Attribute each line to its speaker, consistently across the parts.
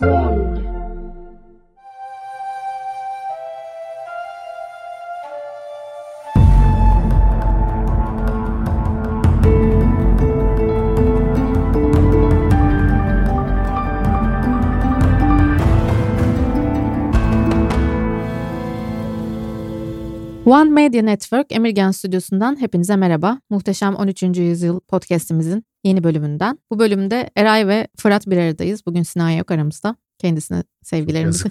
Speaker 1: one. Media Network Emirgan Stüdyosu'ndan hepinize merhaba. Muhteşem 13. Yüzyıl podcastimizin yeni bölümünden. Bu bölümde Eray ve Fırat bir aradayız. Bugün Sinan yok aramızda. Kendisine sevgilerimizi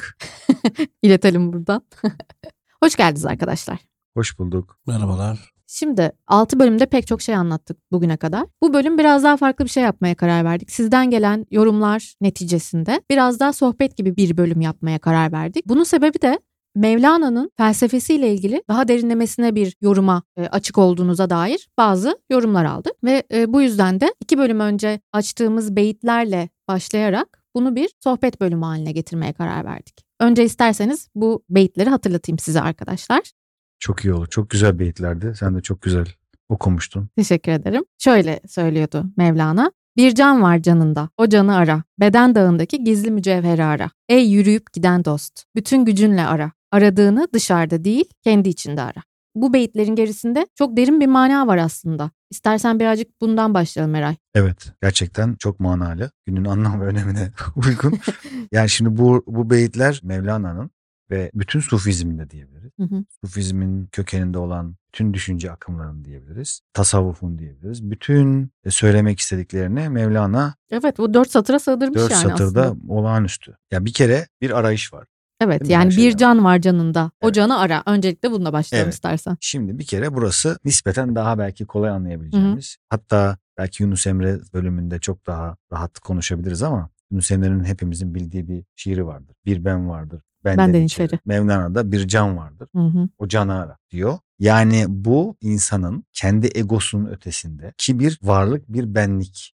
Speaker 1: iletelim buradan. Hoş geldiniz arkadaşlar.
Speaker 2: Hoş bulduk.
Speaker 3: Merhabalar.
Speaker 1: Şimdi 6 bölümde pek çok şey anlattık bugüne kadar. Bu bölüm biraz daha farklı bir şey yapmaya karar verdik. Sizden gelen yorumlar neticesinde biraz daha sohbet gibi bir bölüm yapmaya karar verdik. Bunun sebebi de Mevlana'nın felsefesiyle ilgili daha derinlemesine bir yoruma e, açık olduğunuza dair bazı yorumlar aldık. Ve e, bu yüzden de iki bölüm önce açtığımız beyitlerle başlayarak bunu bir sohbet bölümü haline getirmeye karar verdik. Önce isterseniz bu beyitleri hatırlatayım size arkadaşlar.
Speaker 2: Çok iyi olur. Çok güzel beyitlerdi. Sen de çok güzel okumuştun.
Speaker 1: Teşekkür ederim. Şöyle söylüyordu Mevlana. Bir can var canında, o canı ara. Beden dağındaki gizli mücevheri ara. Ey yürüyüp giden dost, bütün gücünle ara. Aradığını dışarıda değil, kendi içinde ara. Bu beyitlerin gerisinde çok derin bir mana var aslında. İstersen birazcık bundan başlayalım Eray.
Speaker 2: Evet. Gerçekten çok manalı. Günün anlam ve önemine uygun. yani şimdi bu, bu beyitler Mevlana'nın ve bütün Sufizmin de diyebiliriz.
Speaker 1: Hı hı.
Speaker 2: Sufizmin kökeninde olan bütün düşünce akımlarını diyebiliriz. Tasavvufun diyebiliriz. Bütün e, söylemek istediklerini Mevlana
Speaker 1: Evet bu dört satıra sığdırmış
Speaker 2: dört
Speaker 1: yani
Speaker 2: satırda
Speaker 1: aslında.
Speaker 2: olağanüstü. Ya bir kere bir arayış var.
Speaker 1: Evet
Speaker 2: Değil
Speaker 1: yani bir can var canında. O
Speaker 2: Evet.
Speaker 1: canı ara. Öncelikle bununla başlayalım
Speaker 2: Evet.
Speaker 1: istersen.
Speaker 2: Şimdi bir kere burası nispeten daha belki kolay anlayabileceğimiz. Hatta belki Yunus Emre bölümünde çok daha rahat konuşabiliriz ama Yunus Emre'nin hepimizin bildiği bir şiiri vardır. Bir ben vardır. Benden,
Speaker 1: Benden
Speaker 2: içeri.
Speaker 1: içeri.
Speaker 2: Mevlana'da bir can vardır.
Speaker 1: Hı hı.
Speaker 2: O canı ara diyor. Yani bu insanın kendi egosunun ötesinde ki bir varlık bir benlik.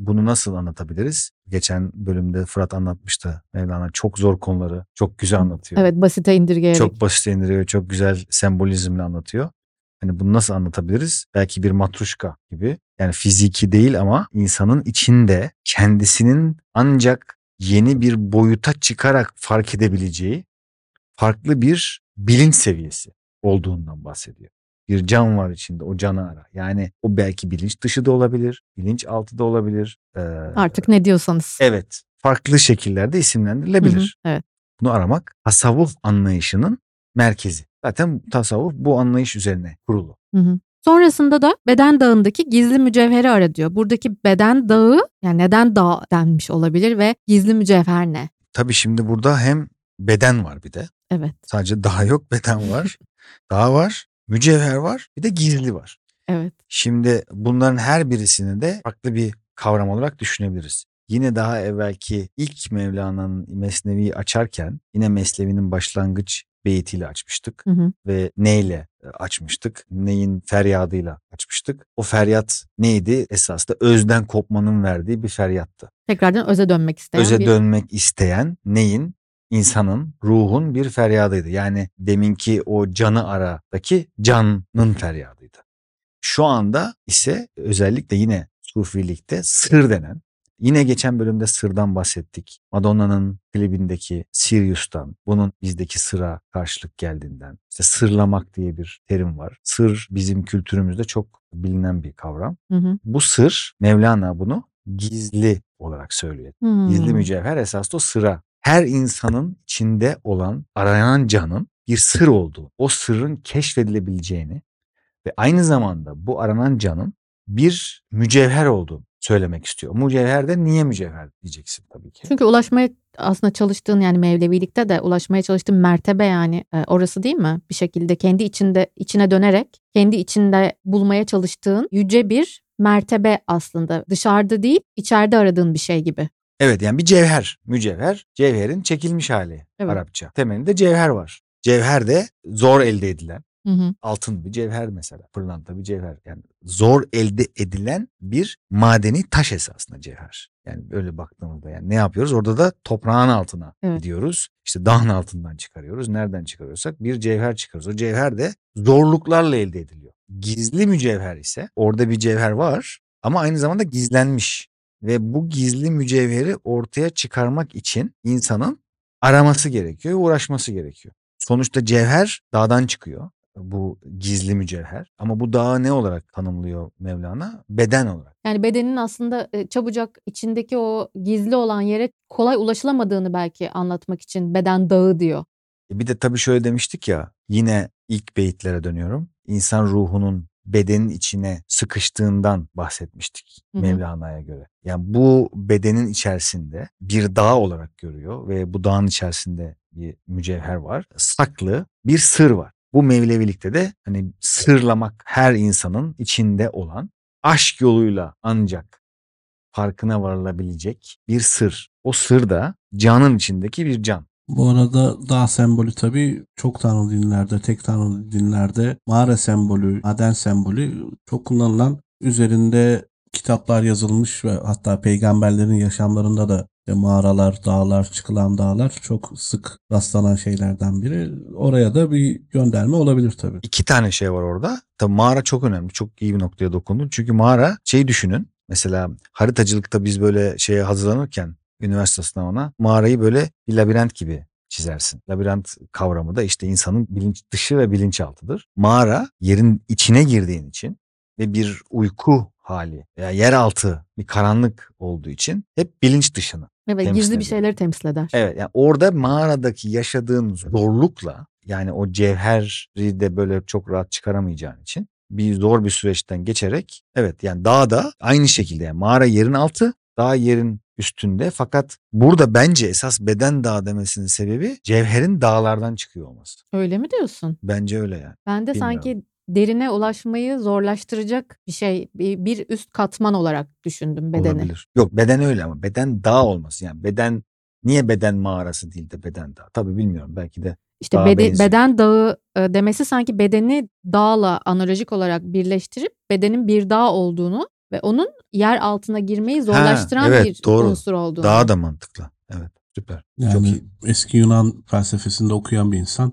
Speaker 2: Bunu nasıl anlatabiliriz? Geçen bölümde Fırat anlatmıştı. Mevlana çok zor konuları çok güzel anlatıyor.
Speaker 1: Evet basite indirgeyerek.
Speaker 2: Çok basit indiriyor, çok güzel sembolizmle anlatıyor. Hani bunu nasıl anlatabiliriz? Belki bir matruşka gibi. Yani fiziki değil ama insanın içinde kendisinin ancak yeni bir boyuta çıkarak fark edebileceği farklı bir bilinç seviyesi olduğundan bahsediyor. Bir can var içinde o canı ara. Yani o belki bilinç dışı da olabilir, bilinç altı da olabilir. Ee,
Speaker 1: Artık ne diyorsanız.
Speaker 2: Evet, farklı şekillerde
Speaker 1: Hı hı.
Speaker 2: isimlendirilebilir.
Speaker 1: Evet.
Speaker 2: Bunu aramak tasavvuf anlayışının merkezi. Zaten tasavvuf bu anlayış üzerine kurulu.
Speaker 1: Hı hı. Sonrasında da beden dağındaki gizli mücevheri ara diyor. Buradaki beden dağı yani neden dağ denmiş olabilir ve gizli mücevher ne?
Speaker 2: Tabii şimdi burada hem beden var bir de.
Speaker 1: Evet.
Speaker 2: Sadece dağ yok beden var. dağ var, mücevher var bir de gizli var.
Speaker 1: Evet.
Speaker 2: Şimdi bunların her birisini de farklı bir kavram olarak düşünebiliriz. Yine daha evvelki ilk Mevlana'nın Mesnevi'yi açarken yine Mesnevi'nin başlangıç beytiyle açmıştık.
Speaker 1: Hı hı.
Speaker 2: ve neyle e, açmıştık? Neyin feryadıyla açmıştık? O feryat neydi? Esasında özden kopmanın verdiği bir feryattı.
Speaker 1: Tekrardan öze dönmek isteyen
Speaker 2: Öze
Speaker 1: bir
Speaker 2: dönmek isteyen neyin? İnsanın, ruhun bir feryadıydı. Yani deminki o canı aradaki canın feryadıydı. Şu anda ise özellikle yine Sufilikte sır denen Yine geçen bölümde sırdan bahsettik. Madonna'nın klibindeki Sirius'tan, bunun bizdeki sıra karşılık geldiğinden. İşte sırlamak diye bir terim var. Sır bizim kültürümüzde çok bilinen bir kavram.
Speaker 1: Hı hı.
Speaker 2: Bu sır, Mevlana bunu gizli olarak söylüyor.
Speaker 1: Hmm.
Speaker 2: Gizli mücevher esas da o sıra. Her insanın içinde olan arayan canın bir sır olduğu, o sırrın keşfedilebileceğini ve aynı zamanda bu aranan canın bir mücevher olduğunu söylemek istiyor. Mücevher de niye mücevher diyeceksin tabii ki.
Speaker 1: Çünkü ulaşmaya aslında çalıştığın yani Mevlevilikte de ulaşmaya çalıştığın mertebe yani e, orası değil mi? Bir şekilde kendi içinde içine dönerek kendi içinde bulmaya çalıştığın yüce bir mertebe aslında. Dışarıda değil, içeride aradığın bir şey gibi.
Speaker 2: Evet yani bir cevher, mücevher, cevherin çekilmiş hali
Speaker 1: Evet.
Speaker 2: Arapça. Temelinde cevher var. Cevher de zor elde edilen
Speaker 1: Hı hı.
Speaker 2: altın bir cevher mesela. Pırlanta bir cevher. Yani zor elde edilen bir madeni taş esasında cevher. Yani öyle baktığımızda yani ne yapıyoruz? Orada da toprağın altına
Speaker 1: Evet.
Speaker 2: gidiyoruz. İşte dağın altından çıkarıyoruz. Nereden çıkarıyorsak bir cevher çıkarıyoruz. O cevher de zorluklarla elde ediliyor. Gizli mücevher ise orada bir cevher var ama aynı zamanda gizlenmiş. Ve bu gizli mücevheri ortaya çıkarmak için insanın araması gerekiyor, uğraşması gerekiyor. Sonuçta cevher dağdan çıkıyor. Bu gizli mücevher. Ama bu dağı ne olarak tanımlıyor Mevlana? Beden olarak.
Speaker 1: Yani bedenin aslında e, çabucak içindeki o gizli olan yere kolay ulaşılamadığını belki anlatmak için beden dağı diyor.
Speaker 2: E bir de tabii şöyle demiştik ya yine ilk beyitlere dönüyorum. İnsan ruhunun bedenin içine sıkıştığından bahsetmiştik. Mevlana'ya göre. Yani bu bedenin içerisinde bir dağ olarak görüyor ve bu dağın içerisinde bir mücevher var. Saklı bir sır var. Bu Mevlevilikte de hani sırlamak her insanın içinde olan aşk yoluyla ancak farkına varılabilecek bir sır. O sır da canın içindeki bir can.
Speaker 4: Bu arada dağ sembolü tabii çok tanrılı dinlerde, tek tanrılı dinlerde mağara sembolü, maden sembolü çok kullanılan üzerinde kitaplar yazılmış ve hatta peygamberlerin yaşamlarında da işte mağaralar, dağlar, çıkılan dağlar çok sık rastlanan şeylerden biri. Oraya da bir gönderme olabilir tabii.
Speaker 2: İki tane şey var orada. Tabii mağara çok önemli. Çok iyi bir noktaya dokundun. Çünkü mağara şeyi düşünün. Mesela haritacılıkta biz böyle şeye hazırlanırken üniversite sınavına mağarayı böyle bir labirent gibi çizersin. Labirent kavramı da işte insanın bilinç dışı ve bilinçaltıdır. Mağara yerin içine girdiğin için ve bir uyku hali veya yeraltı bir karanlık olduğu için hep bilinç dışını.
Speaker 1: Evet gizli bir
Speaker 2: ediyor.
Speaker 1: şeyleri temsil eder.
Speaker 2: Evet yani orada mağaradaki yaşadığın zorlukla yani o cevheri de böyle çok rahat çıkaramayacağın için bir zor bir süreçten geçerek evet yani dağda aynı şekilde yani mağara yerin altı dağ yerin üstünde fakat burada bence esas beden dağ demesinin sebebi cevherin dağlardan çıkıyor olması.
Speaker 1: Öyle mi diyorsun?
Speaker 2: Bence öyle yani.
Speaker 1: Ben de
Speaker 2: Bilmiyorum.
Speaker 1: sanki derine ulaşmayı zorlaştıracak bir şey, bir, üst katman olarak düşündüm bedeni.
Speaker 2: Olabilir. Yok beden öyle ama beden dağ olması yani beden niye beden mağarası değil de beden dağ? Tabii bilmiyorum belki de
Speaker 1: İşte
Speaker 2: Dağa
Speaker 1: bede-
Speaker 2: benziyor.
Speaker 1: beden dağı e, demesi sanki bedeni dağla analojik olarak birleştirip bedenin bir dağ olduğunu ve onun yer altına girmeyi zorlaştıran
Speaker 2: evet,
Speaker 1: bir
Speaker 2: doğru.
Speaker 1: unsur olduğunu.
Speaker 2: dağ da mantıklı. Evet süper.
Speaker 4: Yani
Speaker 2: Çok iyi.
Speaker 4: eski Yunan felsefesinde okuyan bir insan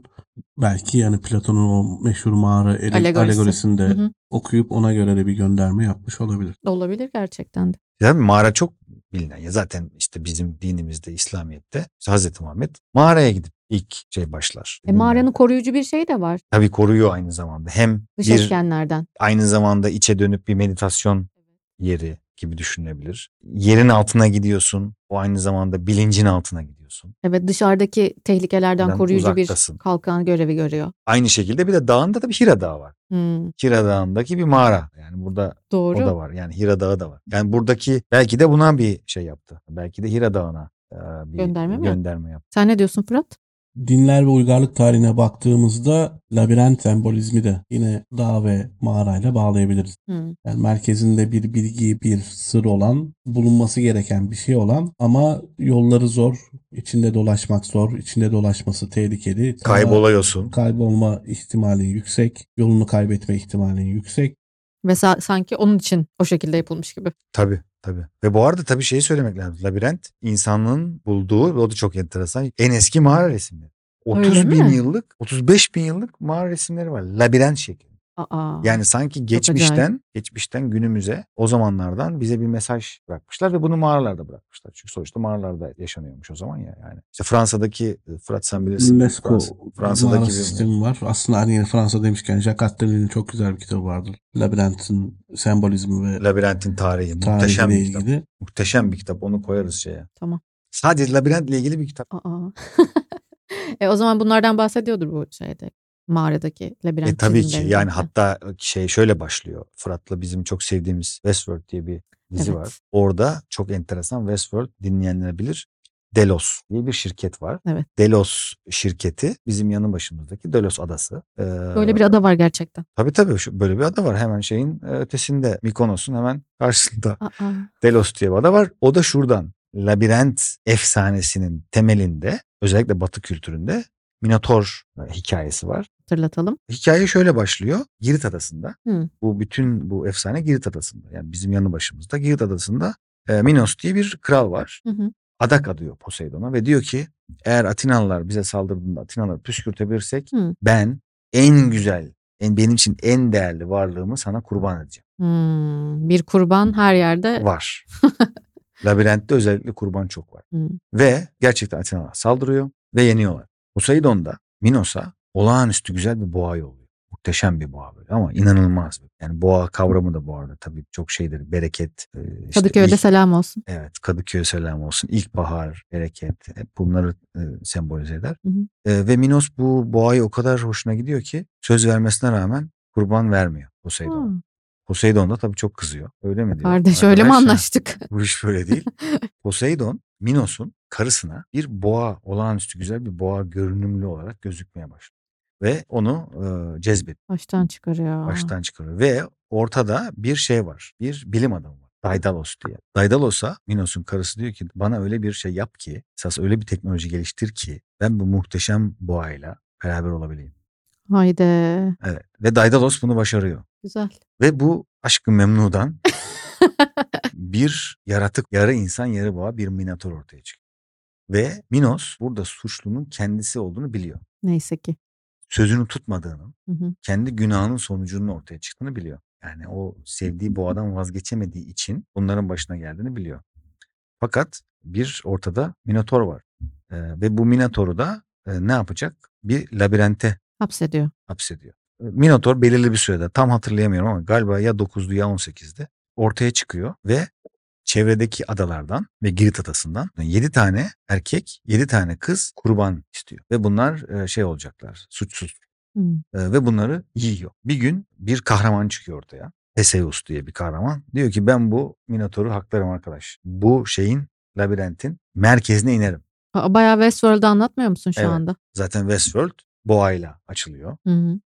Speaker 4: belki yani Platon'un o meşhur mağara ele-
Speaker 1: Alegorisi.
Speaker 4: alegorisinde
Speaker 1: Hı hı.
Speaker 4: okuyup ona göre de bir gönderme yapmış olabilir.
Speaker 1: Olabilir gerçekten de.
Speaker 2: Ya mağara çok bilinen ya zaten işte bizim dinimizde İslamiyet'te işte Hazreti Muhammed mağaraya gidip ilk şey başlar.
Speaker 1: E, mağaranın koruyucu bir şey de var
Speaker 2: tabii koruyor aynı zamanda. Hem
Speaker 1: dış
Speaker 2: bir
Speaker 1: etkenlerden.
Speaker 2: aynı zamanda içe dönüp bir meditasyon yeri gibi düşünülebilir. Yerin altına gidiyorsun. O aynı zamanda bilincin altına gidiyorsun.
Speaker 1: Evet dışarıdaki tehlikelerden
Speaker 2: Ben
Speaker 1: koruyucu
Speaker 2: uzaktasın.
Speaker 1: bir kalkan görevi görüyor.
Speaker 2: Aynı şekilde bir de dağında da bir Hira Dağı var.
Speaker 1: Hmm,
Speaker 2: Hira Dağı'ndaki bir mağara. Yani burada
Speaker 1: doğru.
Speaker 2: o da var. Yani Hira Dağı da var. Yani buradaki belki de buna bir şey yaptı. Belki de Hira Dağı'na e, bir
Speaker 1: Gönderme mi
Speaker 2: gönderme yaptı.
Speaker 1: Sen ne diyorsun Fırat?
Speaker 4: Dinler ve uygarlık tarihine baktığımızda labirent sembolizmi de yine dağ ve mağarayla bağlayabiliriz.
Speaker 1: Hmm.
Speaker 4: Yani merkezinde bir bilgi, bir sır olan, bulunması gereken bir şey olan ama yolları zor, içinde dolaşmak zor, içinde dolaşması tehlikeli.
Speaker 2: Kayboluyorsun.
Speaker 4: Kaybolma ihtimalin yüksek, yolunu kaybetme ihtimalin yüksek.
Speaker 1: Ve sa- sanki onun için o şekilde yapılmış gibi.
Speaker 2: Tabii tabii. Ve bu arada tabii şeyi söylemek lazım. Labirent insanlığın bulduğu ve o da çok enteresan en eski mağara resimleri. 30
Speaker 1: Öyle
Speaker 2: bin
Speaker 1: mi?
Speaker 2: yıllık 35 bin yıllık mağara resimleri var. Labirent şeklinde.
Speaker 1: Aa,
Speaker 2: Yani sanki geçmişten geçmişten günümüze o zamanlardan bize bir mesaj bırakmışlar ve bunu mağaralarda bırakmışlar. Çünkü sonuçta mağaralarda yaşanıyormuş o zaman ya yani. İşte Fransa'daki Fırat sen bilirsin.
Speaker 4: UNESCO
Speaker 2: Fransa- Fransa'daki
Speaker 4: mağara
Speaker 2: bir
Speaker 4: sistemi var. Aslında hani Fransa demişken Jacques Attali'nin çok güzel bir kitabı vardır. Labirentin sembolizmi ve
Speaker 2: labirentin tarihi. Muhteşem
Speaker 4: tarihiyle
Speaker 2: bir kitap.
Speaker 4: ilgili.
Speaker 2: Muhteşem bir kitap. Onu koyarız şeye.
Speaker 1: Tamam.
Speaker 2: Sadece labirentle ilgili bir kitap.
Speaker 1: Aa. e o zaman bunlardan bahsediyordur bu şeyde. Mağaradaki labirent
Speaker 2: E tabii ki yani hatta şey şöyle başlıyor. Fırat'la bizim çok sevdiğimiz Westworld diye bir dizi
Speaker 1: Evet.
Speaker 2: var. Orada çok enteresan Westworld dinleyenler bilir. Delos diye bir şirket var.
Speaker 1: Evet.
Speaker 2: Delos şirketi bizim yanı başımızdaki Delos adası. Ee,
Speaker 1: Böyle bir ada var gerçekten.
Speaker 2: Tabii tabii şu- böyle bir ada var hemen şeyin e, ötesinde Mikonos'un hemen karşısında.
Speaker 1: Aa,
Speaker 2: Delos diye bir ada var. O da şuradan labirent efsanesinin temelinde özellikle batı kültüründe Minotor e, hikayesi var.
Speaker 1: hatırlatalım.
Speaker 2: Hikaye şöyle başlıyor. Girit Adası'nda.
Speaker 1: Hı.
Speaker 2: Bu bütün bu efsane Girit Adası'nda. Yani bizim yanı başımızda Girit Adası'nda e, Minos diye bir kral var.
Speaker 1: Hı hı.
Speaker 2: Adak adıyor Poseidon'a ve diyor ki eğer Atinalılar bize saldırdığında Atinalıları püskürtebilirsek
Speaker 1: Hı.
Speaker 2: ben en güzel, en benim için en değerli varlığımı sana kurban edeceğim.
Speaker 1: Hmm, bir kurban her yerde
Speaker 2: Var. Labirentte özellikle kurban çok var.
Speaker 1: Hı.
Speaker 2: Ve gerçekten Atenalar saldırıyor ve yeniyorlar. Poseidon da Minos'a olağanüstü güzel bir boğa yolluyor. Muhteşem bir boğa böyle ama inanılmaz. bir- Yani boğa kavramı da bu arada tabii çok şeydir. Bereket. e, işte
Speaker 1: Kadıköy'de
Speaker 2: ilk-
Speaker 1: selam olsun.
Speaker 2: Evet Kadıköy selam olsun. İlkbahar, bereket hep bunları e, sembolize eder.
Speaker 1: Hı hı.
Speaker 2: E, ve Minos bu boğayı o kadar hoşuna gidiyor ki söz vermesine rağmen kurban vermiyor Poseidon.
Speaker 1: Hı.
Speaker 2: Poseidon da tabii çok kızıyor. Öyle mi diyor?
Speaker 1: Kardeş öyle mi anlaştık?
Speaker 2: Bu iş böyle değil. Poseidon Minos'un karısına bir boğa, olağanüstü güzel bir boğa görünümlü olarak gözükmeye başlıyor. Ve onu e, cezbediyor,
Speaker 1: Baştan çıkarıyor.
Speaker 2: baştan çıkarıyor. Ve ortada bir şey var, bir bilim adamı var. Daidalos diye. Daidalos'a Minos'un karısı diyor ki bana öyle bir şey yap ki, esas öyle bir teknoloji geliştir ki ben bu muhteşem boğayla beraber olabileyim.
Speaker 1: Haydi.
Speaker 2: Evet. Ve Daidalos bunu başarıyor.
Speaker 1: Güzel.
Speaker 2: Ve bu aşkı memnudan bir yaratık, yarı insan yarı boğa bir minotor ortaya çıkıyor. Ve Minos burada suçlunun kendisi olduğunu biliyor.
Speaker 1: Neyse ki.
Speaker 2: Sözünü tutmadığını,
Speaker 1: Hı hı.
Speaker 2: kendi günahının sonucunun ortaya çıktığını biliyor. Yani o sevdiği boğadan vazgeçemediği için bunların başına geldiğini biliyor. Fakat bir ortada minotor var. Ee, ve bu minotoru da e, ne yapacak? Bir labirente
Speaker 1: Hapsediyor.
Speaker 2: hapsediyor. Minotor belirli bir sürede tam hatırlayamıyorum ama galiba ya 9'du ya 18'de ortaya çıkıyor ve çevredeki adalardan ve Girit adasından 7 tane erkek 7 tane kız kurban istiyor. Ve bunlar şey olacaklar suçsuz
Speaker 1: Hı.
Speaker 2: E, ve bunları yiyor. Bir gün bir kahraman çıkıyor ortaya. Theseus diye bir kahraman. Diyor ki ben bu Minotor'u haklarım arkadaş. Bu şeyin labirentin merkezine inerim.
Speaker 1: Bayağı Westworld'u anlatmıyor musun şu
Speaker 2: Evet.
Speaker 1: anda?
Speaker 2: Zaten Westworld boğayla açılıyor.
Speaker 1: Hı hı.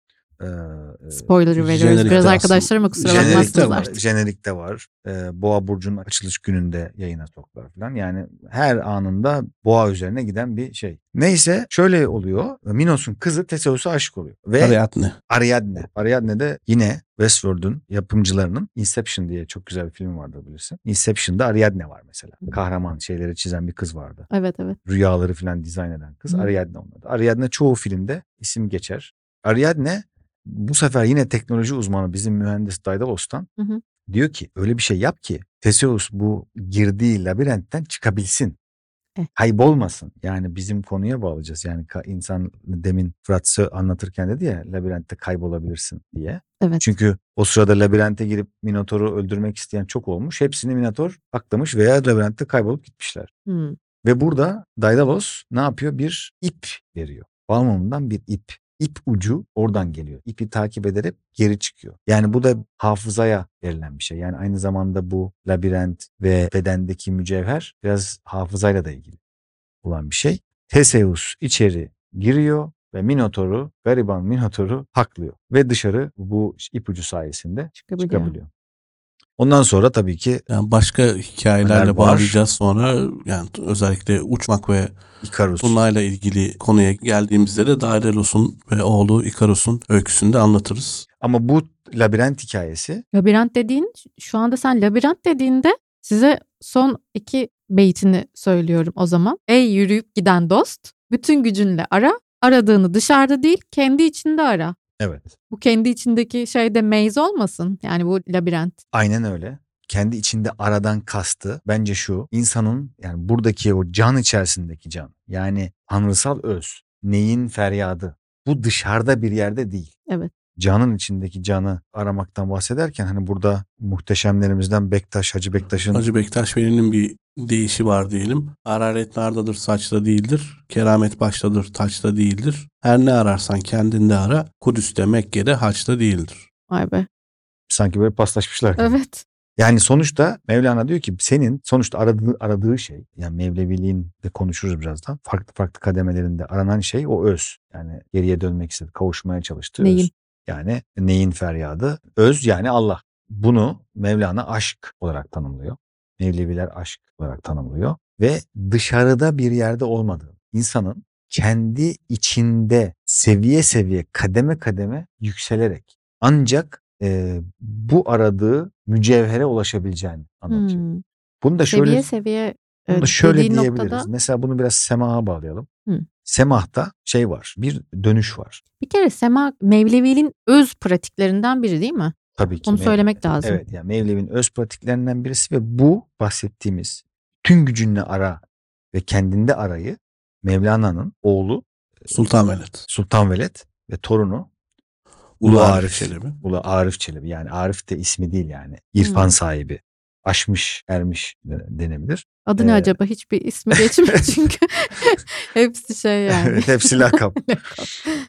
Speaker 2: Ee,
Speaker 1: Spoiler veriyoruz.
Speaker 4: jenerikte
Speaker 1: Biraz
Speaker 4: aslında-
Speaker 1: arkadaşlarıma kusura
Speaker 4: jenerikte
Speaker 1: bakmazsınız
Speaker 4: var.
Speaker 1: artık.
Speaker 2: Jenerikte var. Ee, Boğa Burcu'nun açılış gününde yayına soktular falan. Yani her anında boğa üzerine giden bir şey. Neyse şöyle oluyor. Minos'un kızı Theseus'a aşık oluyor. Ve
Speaker 4: Ariadne.
Speaker 2: Ariadne. Ariadne de yine Westworld'un yapımcılarının Inception diye çok güzel bir film vardı bilirsin. Inception'da Ariadne var mesela. Kahraman şeyleri çizen bir kız vardı.
Speaker 1: Evet evet.
Speaker 2: Rüyaları falan dizayn eden kız
Speaker 1: Hı.
Speaker 2: Ariadne onun adı. Ariadne çoğu filmde isim geçer. Ariadne bu sefer yine teknoloji uzmanı bizim mühendis Daidalos'tan
Speaker 1: Hı hı.
Speaker 2: diyor ki öyle bir şey yap ki Theseus bu girdiği labirentten çıkabilsin.
Speaker 1: Eh.
Speaker 2: Kaybolmasın. Yani bizim konuya bağlayacağız. Yani insan demin Fırat Sö- anlatırken dedi ya labirentte kaybolabilirsin diye.
Speaker 1: Evet.
Speaker 2: Çünkü o sırada labirente girip Minotor'u öldürmek isteyen çok olmuş. Hepsini Minotor aklamış veya labirentte kaybolup gitmişler.
Speaker 1: Hı.
Speaker 2: Ve burada Daedalus ne yapıyor? Bir ip veriyor. Balmumundan bir ip. İp ucu oradan geliyor. İpi takip ederek geri çıkıyor. Yani bu da hafızaya verilen bir şey. Yani aynı zamanda bu labirent ve bedendeki mücevher biraz hafızayla da ilgili olan bir şey. Theseus içeri giriyor ve Minotor'u, gariban Minotor'u haklıyor. Ve dışarı bu ipucu sayesinde
Speaker 1: Çıkabiliyor.
Speaker 2: çıkabiliyor. Ondan sonra tabii ki
Speaker 4: Yani başka hikayelerle bağlayacağız sonra yani özellikle uçmak ve
Speaker 2: Ikarus.
Speaker 4: bunlarla ilgili konuya geldiğimizde de Daedalos'un ve oğlu Ikarus'un öyküsünü de anlatırız.
Speaker 2: Ama bu labirent hikayesi
Speaker 1: Labirent dediğin şu anda sen labirent dediğinde size son iki beytini söylüyorum o zaman. Ey yürüyüp giden dost bütün gücünle ara aradığını dışarıda değil kendi içinde ara.
Speaker 2: Evet
Speaker 1: Bu kendi içindeki şey de maze olmasın yani bu labirent.
Speaker 2: Aynen öyle. Kendi içinde aradan kastı bence şu insanın yani buradaki o can içerisindeki can yani tanrısal öz neyin feryadı bu dışarıda bir yerde değil.
Speaker 1: Evet.
Speaker 2: Canın içindeki canı aramaktan bahsederken hani burada muhteşemlerimizden Bektaş Hacı Bektaş'ın
Speaker 4: Hacı Bektaş Veli'nin bir deyişi var diyelim. Hararet nardadır saçta değildir. Keramet baştadır taçta değildir. Her ne ararsan kendinde ara. Kudüs'te Mekke'de haçta değildir.
Speaker 1: Vay be.
Speaker 2: sanki böyle paslaşmışlar. gibi.
Speaker 1: Evet.
Speaker 2: Yani sonuçta Mevlana diyor ki senin sonuçta aradığı, aradığı şey yani Mevleviliğin de konuşuruz birazdan. Farklı farklı kademelerinde aranan şey o öz. Yani geriye dönmek istedi, kavuşmaya çalıştığı
Speaker 1: Neyin?
Speaker 2: öz. Yani neyin feryadı? Öz yani Allah. Bunu Mevlana aşk olarak tanımlıyor. Mevleviler aşk olarak tanımlıyor. Ve dışarıda bir yerde olmadığı. insanın kendi içinde seviye seviye kademe kademe yükselerek ancak e, bu aradığı mücevhere ulaşabileceğini anlatıyor.
Speaker 1: Hmm.
Speaker 2: Bunu da şöyle
Speaker 1: Seviye seviye
Speaker 2: bunu da şöyle diyebiliriz.
Speaker 1: noktada
Speaker 2: Mesela bunu biraz semaha bağlayalım.
Speaker 1: Hı.
Speaker 2: Semahta şey var. Bir dönüş var.
Speaker 1: bir kere Sema Mevlevi'nin öz pratiklerinden biri değil mi?
Speaker 2: Tabii ki.
Speaker 1: Onu
Speaker 2: Mev-
Speaker 1: söylemek lazım.
Speaker 2: Evet yani Mevlevi'nin öz pratiklerinden birisi ve bu bahsettiğimiz bütün gücünle ara ve kendinde arayı Mevlana'nın oğlu
Speaker 4: Sultan Veled.
Speaker 2: Sultan Veled ve torunu
Speaker 4: Ulu
Speaker 2: Ulu
Speaker 4: Arif
Speaker 2: Arif
Speaker 4: Çelebi.
Speaker 2: Ulu Arif Çelebi yani Arif de ismi değil yani irfan
Speaker 1: Hmm.
Speaker 2: sahibi aşmış ermiş de- denebilir.
Speaker 1: Adı ne
Speaker 2: Ee,
Speaker 1: acaba? Hiçbir ismi geçmiyor çünkü. Hepsi şey yani.
Speaker 2: Evet, hepsi lakap.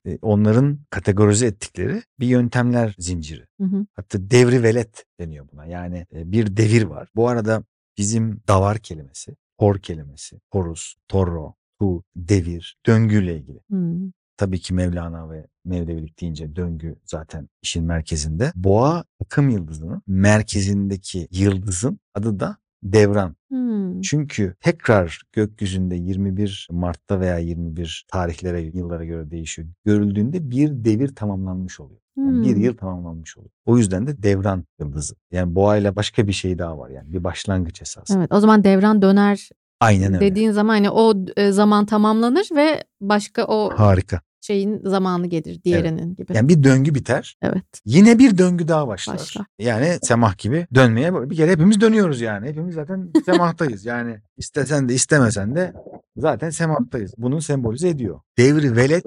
Speaker 2: E, Onların kategorize ettikleri bir yöntemler zinciri.
Speaker 1: Hı hı.
Speaker 2: Hatta devri velet deniyor buna. Yani e, bir devir var. Bu arada bizim davar kelimesi, hor kelimesi, horus, torro, tu, devir, döngüyle ilgili.
Speaker 1: Hmm.
Speaker 2: Tabii ki Mevlana ve Mevlevilik deyince döngü zaten işin merkezinde. Boğa akım yıldızının merkezindeki yıldızın adı da devran.
Speaker 1: Hmm.
Speaker 2: Çünkü tekrar gökyüzünde 21 Mart'ta veya 21 tarihlere, yıllara göre değişiyor. Görüldüğünde bir devir tamamlanmış oluyor. Yani bir
Speaker 1: Hmm.
Speaker 2: yıl tamamlanmış oluyor. O yüzden de devran yıldızı. Yani boğayla başka bir şey daha var yani. Bir başlangıç esası.
Speaker 1: Evet o zaman devran döner
Speaker 2: Aynen öyle.
Speaker 1: dediğin zaman hani o e, zaman tamamlanır ve başka o
Speaker 2: Harika.
Speaker 1: Şeyin zamanı gelir diğerinin gibi.
Speaker 2: Yani bir döngü biter.
Speaker 1: Evet.
Speaker 2: Yine bir döngü daha başlar.
Speaker 1: Başlar.
Speaker 2: Yani semah gibi dönmeye bir kere hepimiz dönüyoruz yani. Hepimiz zaten semahtayız. Yani istesen de istemesen de zaten semahtayız. Bunu sembolize ediyor. Devri velet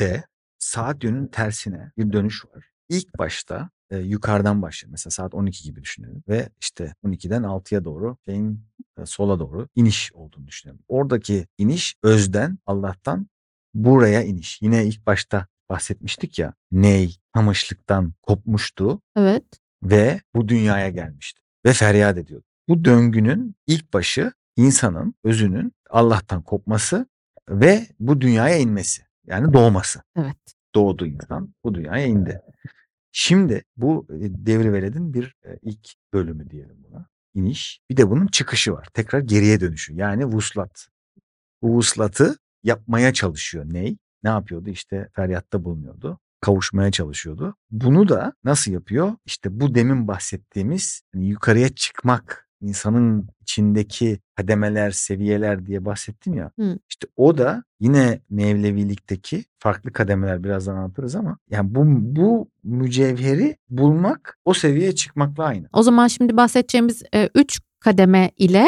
Speaker 2: de saat yönünün tersine bir dönüş var. İlk başta e, yukarıdan başlıyor. Mesela saat 12 gibi düşünelim. Ve işte 12'den 6'ya doğru şeyin e, sola doğru iniş olduğunu düşünelim. Oradaki iniş özden, Allah'tan buraya iniş. Yine ilk başta bahsetmiştik ya ney, kamışlıktan kopmuştu
Speaker 1: Evet.
Speaker 2: ve bu dünyaya gelmişti ve feryat ediyordu. Bu döngünün ilk başı insanın özünün Allah'tan kopması ve bu dünyaya inmesi. Yani doğması.
Speaker 1: Evet.
Speaker 2: Doğdu insan bu dünyaya indi. Şimdi bu e, devri veledin bir e, ilk bölümü diyelim buna. İniş. Bir de bunun çıkışı var. Tekrar geriye dönüşü. Yani vuslat. Bu vuslatı yapmaya çalışıyor. Ney? Ne yapıyordu? İşte feryatta bulunuyordu. Kavuşmaya çalışıyordu. Bunu da nasıl yapıyor? İşte bu demin bahsettiğimiz hani yukarıya çıkmak, insanın içindeki kademeler, seviyeler diye bahsettim ya.
Speaker 1: Hı.
Speaker 2: İşte o da yine Mevlevilikteki farklı kademeler birazdan anlatırız ama yani bu bu mücevheri bulmak o seviyeye çıkmakla aynı.
Speaker 1: O zaman şimdi bahsedeceğimiz e, üç kademe ile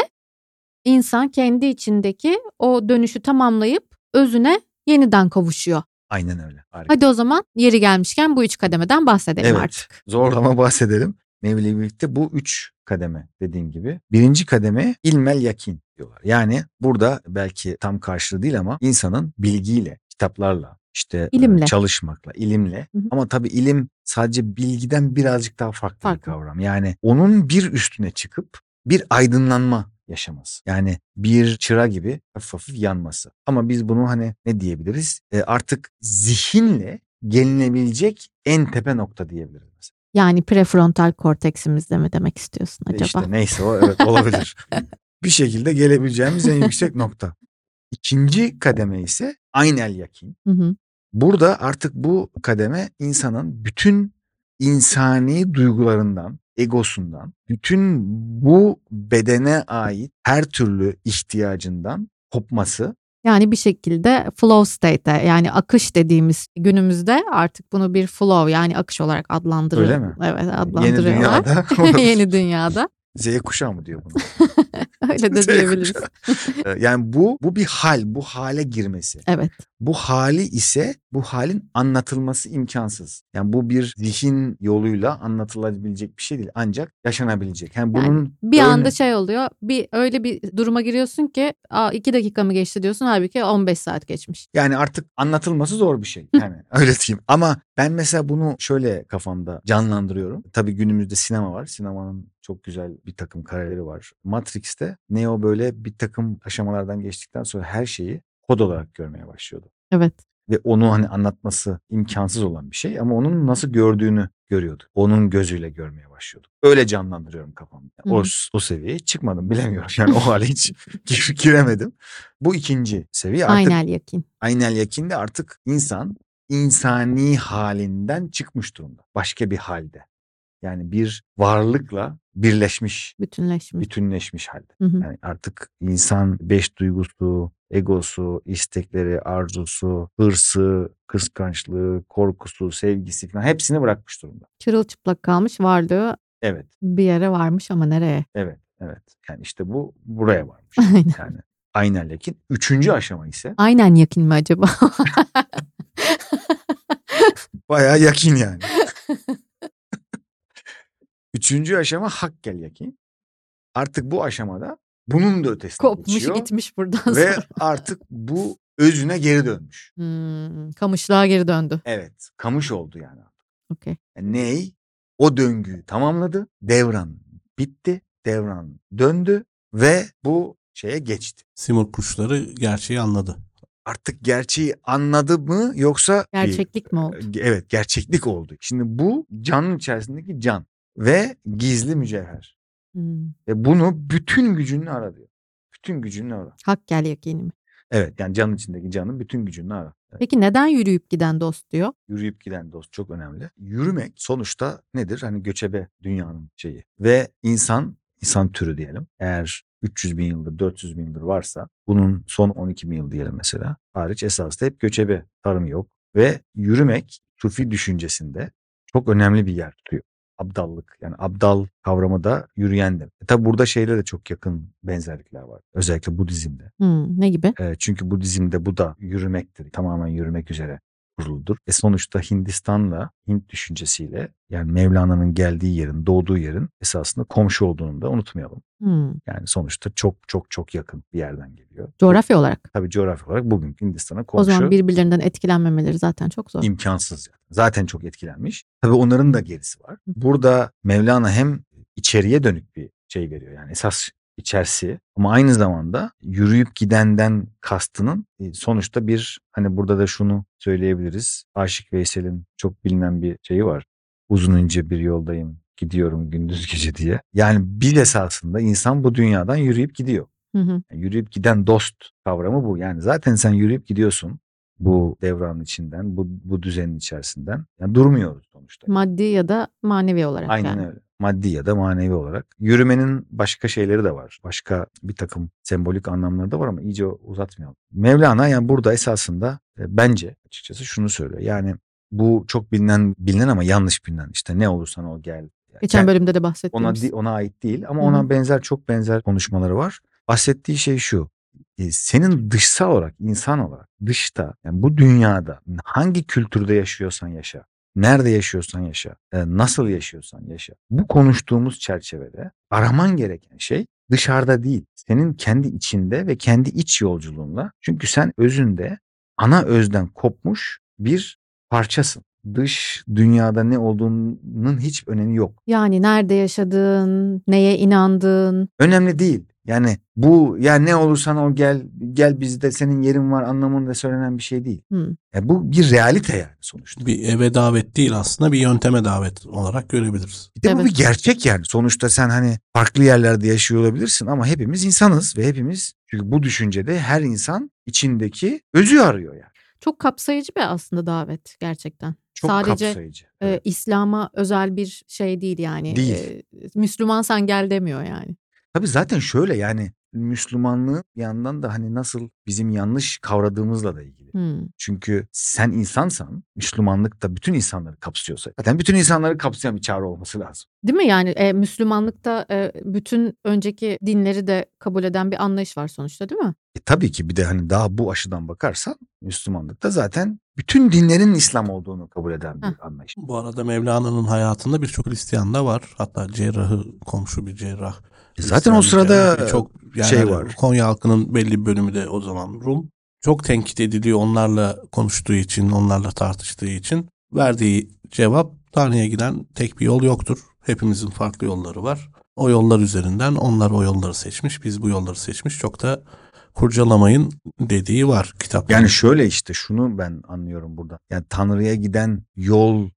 Speaker 1: insan kendi içindeki o dönüşü tamamlayıp özüne yeniden kavuşuyor.
Speaker 2: Aynen öyle. Harika.
Speaker 1: Hadi o zaman yeri gelmişken bu üç kademeden bahsedelim
Speaker 2: Evet.
Speaker 1: artık.
Speaker 2: Zorlama bahsedelim. Mevlevilikte bu üç kademe dediğim gibi. Birinci kademe ilmel yakin diyorlar. Yani burada belki tam karşılığı değil ama insanın bilgiyle, kitaplarla, işte e,
Speaker 1: İlimle.
Speaker 2: çalışmakla, ilimle.
Speaker 1: Hı hı.
Speaker 2: Ama tabii ilim sadece bilgiden birazcık daha farklı,
Speaker 1: Farklı.
Speaker 2: bir kavram. Yani onun bir üstüne çıkıp bir aydınlanma yaşaması. Yani bir çıra gibi hafif hafif yanması. Ama biz bunu hani ne diyebiliriz? E, artık zihinle gelinebilecek en tepe nokta diyebiliriz mesela.
Speaker 1: Yani prefrontal korteksimizde mi demek istiyorsun
Speaker 2: E
Speaker 1: acaba?
Speaker 2: İşte neyse o evet olabilir. bir şekilde gelebileceğimiz en yüksek nokta. İkinci kademe ise aynel yakin.
Speaker 1: Hı hı.
Speaker 2: Burada artık bu kademe insanın bütün insani duygularından, egosundan, bütün bu bedene ait her türlü ihtiyacından kopması
Speaker 1: Yani bir şekilde flow state yani akış dediğimiz günümüzde artık bunu bir flow yani akış olarak adlandırıyor.
Speaker 2: Öyle mi?
Speaker 1: Evet
Speaker 2: yeni
Speaker 1: adlandırıyorlar.
Speaker 2: dünyada
Speaker 1: Yeni dünyada.
Speaker 2: Z kuşağı mı diyor bunu?
Speaker 1: Öyle de
Speaker 2: Z
Speaker 1: diyebiliriz.
Speaker 2: kuşağı. Ee, yani bu bu bir hal, bu hale girmesi.
Speaker 1: Evet.
Speaker 2: Bu hali ise bu halin anlatılması imkansız. Yani bu bir zihin yoluyla anlatılabilecek bir şey değil. Ancak yaşanabilecek. Yani
Speaker 1: Yani
Speaker 2: bunun
Speaker 1: Bir
Speaker 2: örne-
Speaker 1: anda şey oluyor. Bir öyle bir duruma giriyorsun ki Aa, iki dakika mı geçti diyorsun halbuki 15 saat geçmiş.
Speaker 2: yani artık anlatılması zor bir şey. Yani öyle diyeyim. Ama ben mesela bunu şöyle kafamda canlandırıyorum. Tabii günümüzde sinema var. Sinemanın çok güzel bir takım kareleri var. Matrix'te Neo böyle bir takım aşamalardan geçtikten sonra her şeyi kod olarak görmeye başlıyordu.
Speaker 1: Evet.
Speaker 2: ve onu hani anlatması imkansız olan bir şey ama onun nasıl gördüğünü görüyordu. Onun gözüyle görmeye başlıyordu. Öyle canlandırıyorum kafamda. O, o seviyeye çıkmadım bilemiyorum. Yani o hale hiç gir- giremedim. Bu ikinci seviye artık
Speaker 1: Aynel yakin.
Speaker 2: aynel yakinde artık insan insani halinden çıkmış durumda. Başka bir halde. Yani bir varlıkla birleşmiş,
Speaker 1: Bütünleşmiş.
Speaker 2: bütünleşmiş halde.
Speaker 1: Hı hı.
Speaker 2: Yani artık insan beş duygusu, egosu, istekleri, arzusu, hırsı, kıskançlığı, korkusu, sevgisi falan hepsini bırakmış durumda.
Speaker 1: Çırılçıplak kalmış varlığı
Speaker 2: Evet,
Speaker 1: bir yere varmış ama nereye?
Speaker 2: evet. Evet. Yani işte bu buraya varmış.
Speaker 1: Aynen.
Speaker 2: Yani aynel yakin. Üçüncü aşama ise
Speaker 1: Aynen yakin mi acaba?
Speaker 2: bayağı yakin yani. Üçüncü aşama hakkel yakin. Artık bu aşamada bunun da ötesine
Speaker 1: Kopmuş
Speaker 2: geçiyor.
Speaker 1: gitmiş buradan
Speaker 2: Ve
Speaker 1: sonra.
Speaker 2: artık bu özüne geri dönmüş.
Speaker 1: Hmm, kamışlığa geri döndü.
Speaker 2: Evet. Kamış oldu yani.
Speaker 1: Okey.
Speaker 2: Yani ney? O döngüyü tamamladı. Devran bitti. Devran döndü ve bu şeye geçti.
Speaker 4: Simur kuşları gerçeği anladı.
Speaker 2: Artık gerçeği anladı mı yoksa
Speaker 1: Gerçeklik mi oldu?
Speaker 2: Evet gerçeklik oldu. Şimdi bu canın içerisindeki can ve gizli mücevher.
Speaker 1: Hmm.
Speaker 2: Ve bunu bütün gücünle ara diyor. Bütün gücünle ara.
Speaker 1: Hak gel yakini mi?
Speaker 2: Evet yani canın içindeki canın bütün gücünle ara. Evet.
Speaker 1: Peki neden yürüyüp giden dost diyor?
Speaker 2: Yürüyüp giden dost çok önemli. Yürümek sonuçta nedir? Hani göçebe dünyanın şeyi. Ve insan, insan türü diyelim. Eğer 300 bin yıldır, 400 bin yıldır varsa bunun son 12 bin yıl diyelim mesela. Hariç esasında hep göçebe, tarım yok. Ve yürümek Sufi düşüncesinde çok önemli bir yer tutuyor. Abdallık yani abdal kavramı da yürüyen demek. E tabi burada şeyle de çok yakın benzerlikler var. Özellikle Budizm'de.
Speaker 1: Hmm, ne gibi?
Speaker 2: E, çünkü Budizm'de bu da yürümektir. Tamamen yürümek üzere kuruludur. E sonuçta Hindistan'la Hint düşüncesiyle yani Mevlana'nın geldiği yerin, doğduğu yerin esasında komşu olduğunu da unutmayalım.
Speaker 1: Hmm,
Speaker 2: Yani sonuçta çok çok çok yakın bir yerden geliyor.
Speaker 1: coğrafya olarak.
Speaker 2: Tabii coğrafi olarak bugünkü Hindistan'a
Speaker 1: O
Speaker 2: komşu
Speaker 1: zaman birbirlerinden etkilenmemeleri zaten çok zor.
Speaker 2: imkansız. Yani. Zaten çok etkilenmiş. Tabii onların da gerisi var. Burada Mevlana hem içeriye dönük bir şey veriyor. Yani esas içerisi ama aynı zamanda yürüyüp gidenden kastının e, sonuçta bir hani burada da şunu söyleyebiliriz. Aşık Veysel'in çok bilinen bir şeyi var. Uzun ince bir yoldayım gidiyorum gündüz gece diye. Yani bir esasında insan bu dünyadan yürüyüp gidiyor.
Speaker 1: Hı hı.
Speaker 2: Yani yürüyüp giden dost kavramı bu. Yani zaten sen yürüyüp gidiyorsun bu devranın içinden, bu, bu düzenin içerisinden. Yani durmuyoruz sonuçta.
Speaker 1: Maddi ya da manevi olarak
Speaker 2: Aynen
Speaker 1: yani.
Speaker 2: öyle. Maddi ya da manevi olarak. Yürümenin başka şeyleri de var. Başka bir takım sembolik anlamları da var ama iyice uzatmayalım. Mevlana yani burada esasında e, bence açıkçası şunu söylüyor. Yani bu çok bilinen bilinen ama yanlış bilinen işte ne olursan ol gel.
Speaker 1: Geçen
Speaker 2: Kend-
Speaker 1: bölümde de
Speaker 2: ona
Speaker 1: bahsettiğimiz.
Speaker 2: di- ona ait değil ama
Speaker 1: Hı hı.
Speaker 2: ona benzer çok benzer konuşmaları var. Bahsettiği şey şu. e, Senin dışsal olarak, insan olarak dışta yani bu dünyada hangi kültürde yaşıyorsan yaşa, nerede yaşıyorsan yaşa, e, nasıl yaşıyorsan yaşa. Bu konuştuğumuz çerçevede araman gereken şey dışarıda değil. Senin kendi içinde ve kendi iç yolculuğunla. Çünkü sen özünde ana özden kopmuş bir parçasın. Dış dünyada ne olduğunun hiç önemi yok.
Speaker 1: Yani nerede yaşadığın, neye inandığın.
Speaker 2: Önemli değil. Yani bu ya ne olursan o gel gel bizde senin yerin var anlamında söylenen bir şey değil.
Speaker 1: Hı.
Speaker 2: Ya bu bir realite yani sonuçta.
Speaker 4: Bir eve davet değil aslında bir yönteme davet olarak görebiliriz.
Speaker 2: Bir de bu
Speaker 1: Evet.
Speaker 2: bir gerçek yani. Sonuçta sen hani farklı yerlerde yaşıyor olabilirsin ama hepimiz insanız ve hepimiz çünkü bu düşüncede her insan içindeki özü arıyor yani.
Speaker 1: Çok kapsayıcı bir aslında davet gerçekten.
Speaker 2: Çok
Speaker 1: Sadece
Speaker 2: kapsayıcı.
Speaker 1: e. İslam'a özel bir şey değil yani.
Speaker 2: Değil.
Speaker 1: E, Müslümansan gel demiyor yani.
Speaker 2: Tabii zaten şöyle yani Müslümanlığı bir yandan da hani nasıl bizim yanlış kavradığımızla da ilgili.
Speaker 1: Hmm.
Speaker 2: Çünkü sen insansan Müslümanlık da bütün insanları kapsıyorsa zaten bütün insanları kapsayan bir çağrı olması lazım.
Speaker 1: Değil mi yani e, Müslümanlıkta e, bütün önceki dinleri de kabul eden bir anlayış var sonuçta değil mi?
Speaker 2: E tabii ki bir de hani daha bu açıdan bakarsan Müslümanlıkta zaten bütün dinlerin İslam olduğunu kabul eden bir
Speaker 1: Heh.
Speaker 2: anlayış.
Speaker 4: Bu arada Mevlana'nın hayatında birçok Hristiyan da var. Hatta cerrahı, komşu bir cerrah.
Speaker 2: Zaten o sırada
Speaker 4: çok yani
Speaker 2: şey var.
Speaker 4: Konya halkının belli bir bölümü de o zaman Rum. Çok tenkit ediliyor onlarla konuştuğu için, onlarla tartıştığı için. Verdiği cevap Tanrı'ya giden tek bir yol yoktur. Hepimizin farklı yolları var. O yollar üzerinden onlar o yolları seçmiş, biz bu yolları seçmiş. Çok da kurcalamayın dediği var kitap.
Speaker 2: Yani şöyle işte şunu ben anlıyorum burada. Yani Tanrı'ya giden yol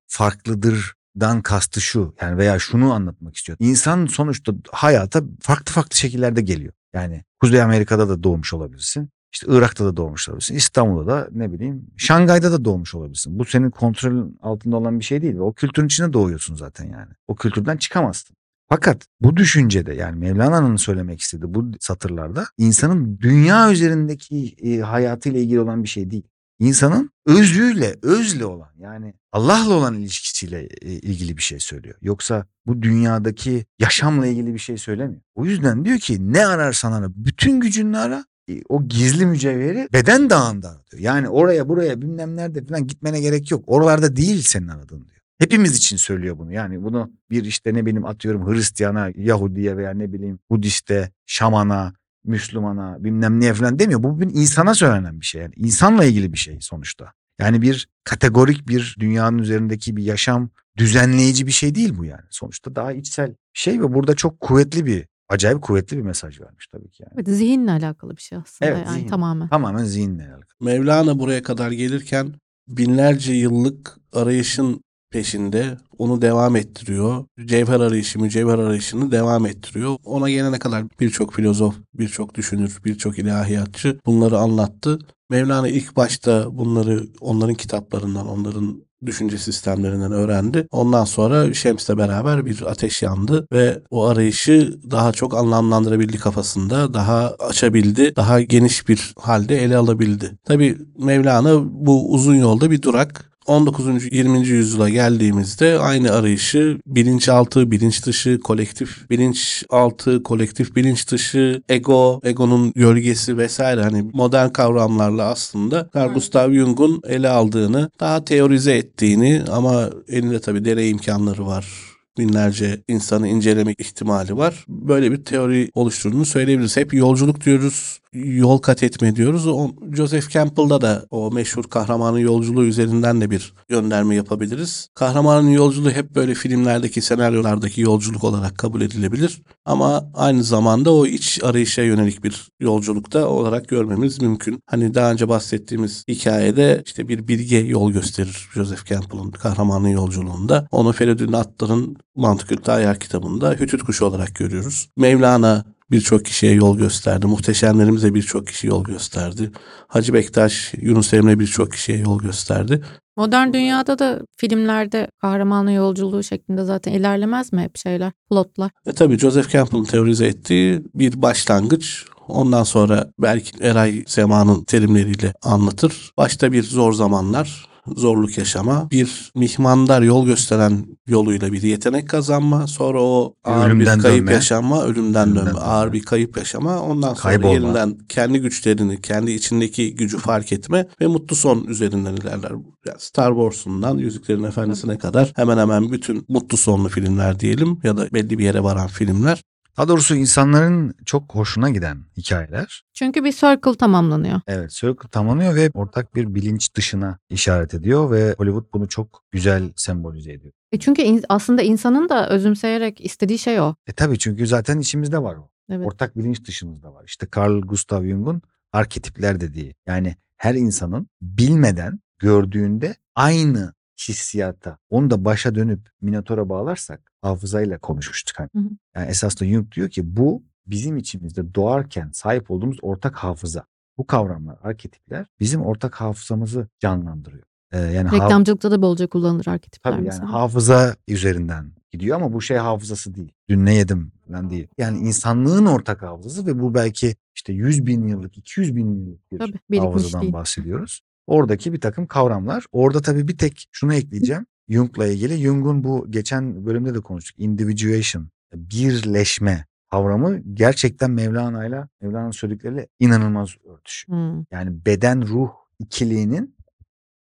Speaker 2: farklıdırdan kastı şu. Yani veya şunu anlatmak istiyor. İnsan sonuçta hayata farklı farklı şekillerde geliyor. Yani Kuzey Amerika'da da doğmuş olabilirsin. İşte Irak'ta da doğmuş olabilirsin. İstanbul'da da ne bileyim Şangay'da da doğmuş olabilirsin. Bu senin kontrolün altında olan bir şey değil. O kültürün içinde doğuyorsun zaten yani. O kültürden çıkamazsın. Fakat bu düşüncede yani Mevlana'nın söylemek istediği bu satırlarda insanın dünya üzerindeki e, hayatıyla ilgili olan bir şey değil. İnsanın özüyle, özle olan yani Allah'la olan ilişkisiyle e, ilgili bir şey söylüyor. Yoksa bu dünyadaki yaşamla ilgili bir şey söylemiyor. O yüzden diyor ki ne ararsan ara bütün gücünle ara e, o gizli mücevheri beden dağında diyor. Yani oraya buraya bilmem nerede falan gitmene gerek yok. Oralarda değil senin aradığın diyor. Hepimiz için söylüyor bunu. Yani bunu bir işte ne bileyim atıyorum Hristiyana, Yahudiye veya ne bileyim Budiste, Şamana, Müslümana bilmem neye falan demiyor. Bu bir insana söylenen bir şey. Yani insanla ilgili bir şey sonuçta. Yani bir kategorik bir dünyanın üzerindeki bir yaşam düzenleyici bir şey değil bu yani. Sonuçta daha içsel bir şey ve burada çok kuvvetli bir acayip kuvvetli bir mesaj vermiş tabii ki yani.
Speaker 1: Evet, zihinle alakalı bir şey aslında
Speaker 2: Evet,
Speaker 1: yani
Speaker 2: zihin.
Speaker 1: tamamen.
Speaker 2: Tamamen zihinle alakalı.
Speaker 4: Mevlana buraya kadar gelirken binlerce yıllık arayışın peşinde onu devam ettiriyor. Cevher arayışı, mücevher arayışını devam ettiriyor. Ona gelene kadar birçok filozof, birçok düşünür, birçok ilahiyatçı bunları anlattı. Mevlana ilk başta bunları onların kitaplarından, onların düşünce sistemlerinden öğrendi. Ondan sonra Şems'le beraber bir ateş yandı ve o arayışı daha çok anlamlandırabildi kafasında, daha açabildi, daha geniş bir halde ele alabildi. Tabi Mevlana bu uzun yolda bir durak. 19. 20. yüzyıla geldiğimizde aynı arayışı bilinçaltı, bilinç dışı, kolektif bilinçaltı, kolektif bilinç dışı, ego, egonun gölgesi vesaire hani modern kavramlarla aslında Carl Gustav Jung'un ele aldığını, daha teorize ettiğini ama elinde tabii deney imkanları var binlerce insanı incelemek ihtimali var. Böyle bir teori oluşturduğunu söyleyebiliriz. Hep yolculuk diyoruz, yol kat etme diyoruz. O, Joseph Campbell'da da o meşhur kahramanın yolculuğu üzerinden de bir gönderme yapabiliriz. Kahramanın yolculuğu hep böyle filmlerdeki, senaryolardaki yolculuk olarak kabul edilebilir. Ama aynı zamanda o iç arayışa yönelik bir yolculukta olarak görmemiz mümkün. Hani daha önce bahsettiğimiz hikayede işte bir bilge yol gösterir Joseph Campbell'ın kahramanın yolculuğunda. Onu Feridun Attar'ın Mantık Ayar kitabında Hütüt Kuşu olarak görüyoruz. Mevlana birçok kişiye yol gösterdi. Muhteşemlerimize birçok kişi yol gösterdi. Hacı Bektaş, Yunus Emre birçok kişiye yol gösterdi.
Speaker 1: Modern dünyada da filmlerde kahramanın yolculuğu şeklinde zaten ilerlemez mi hep şeyler, plotlar?
Speaker 4: Ve tabii Joseph Campbell'ın teorize ettiği bir başlangıç. Ondan sonra belki Eray Sema'nın terimleriyle anlatır. Başta bir zor zamanlar, zorluk yaşama, bir mihmandar yol gösteren yoluyla bir yetenek kazanma, sonra o ağır
Speaker 2: Ölümden
Speaker 4: bir kayıp
Speaker 2: dönme.
Speaker 4: yaşanma, ölümden,
Speaker 2: Ölümden
Speaker 4: dönme,
Speaker 2: dönme.
Speaker 4: ağır bir kayıp yaşama, ondan sonra
Speaker 2: Kaybolma.
Speaker 4: yeniden kendi güçlerini, kendi içindeki gücü fark etme ve mutlu son üzerinden ilerler. Yani Star Wars'undan Yüzüklerin Efendisi'ne kadar hemen hemen bütün mutlu sonlu filmler diyelim ya da belli bir yere varan filmler
Speaker 2: Daha doğrusu insanların çok hoşuna giden hikayeler.
Speaker 1: Çünkü bir circle tamamlanıyor.
Speaker 2: Evet Circle tamamlanıyor ve ortak bir bilinç dışına işaret ediyor ve Hollywood bunu çok güzel sembolize ediyor.
Speaker 1: E çünkü in- aslında insanın da özümseyerek istediği şey o.
Speaker 2: E tabii çünkü zaten içimizde var o.
Speaker 1: Evet.
Speaker 2: Ortak bilinç dışımızda var. İşte Carl Gustav Jung'un arketipler dediği. Yani her insanın bilmeden gördüğünde aynı hissiyata onu da başa dönüp Minotaur'a bağlarsak hafızayla konuşmuştuk. Hani.
Speaker 1: Hı hı.
Speaker 2: Yani esasında Jung diyor ki bu bizim içimizde doğarken sahip olduğumuz ortak hafıza. Bu kavramlar, arketipler bizim ortak hafızamızı canlandırıyor. Ee, yani
Speaker 1: Reklamcılıkta da bolca kullanılır arketipler
Speaker 2: Tabii yani
Speaker 1: mesela.
Speaker 2: hafıza üzerinden gidiyor ama bu şey hafızası değil. Dün ne yedim falan değil. Yani insanlığın ortak hafızası ve bu belki işte 100 bin yıllık, 200 bin yıllık bir
Speaker 1: Tabii, birikmiş
Speaker 2: hafızadan
Speaker 1: değil.
Speaker 2: bahsediyoruz. Oradaki bir takım kavramlar. Orada tabii bir tek şunu ekleyeceğim. Jung'la ilgili. Jung'un bu geçen bölümde de konuştuk. Individuation, birleşme kavramı gerçekten Mevlana'yla, Mevlana'nın söyledikleriyle inanılmaz örtüşüyor.
Speaker 1: Hmm.
Speaker 2: Yani beden ruh ikiliğinin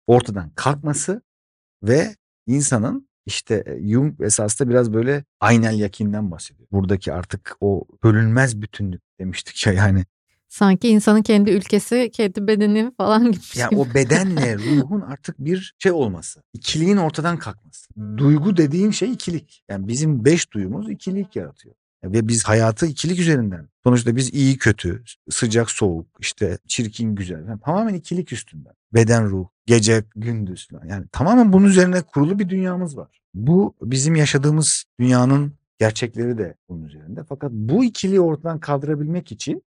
Speaker 2: ortadan kalkması ve insanın işte e, Jung esasında biraz böyle aynel yakinden bahsediyor. Buradaki artık o bölünmez bütünlük demiştik ya yani.
Speaker 1: Sanki insanın kendi ülkesi, kendi bedeni falan gibi.
Speaker 2: Ya o bedenle ruhun artık bir şey olması. İkiliğin ortadan kalkması. Duygu dediğin şey ikilik. Yani bizim beş duyumuz ikilik yaratıyor. Ve biz hayatı ikilik üzerinden. Sonuçta biz iyi kötü, sıcak soğuk, işte çirkin güzel. Yani tamamen ikilik üstünden. Beden ruh, gece gündüz. Yani tamamen bunun üzerine kurulu bir dünyamız var. Bu bizim yaşadığımız dünyanın gerçekleri de bunun üzerinde. Fakat bu ikiliği ortadan kaldırabilmek için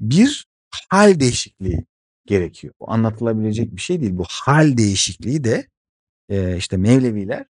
Speaker 2: bir hal değişikliği gerekiyor. Bu anlatılabilecek bir şey değil. Bu hal değişikliği de e, işte Mevleviler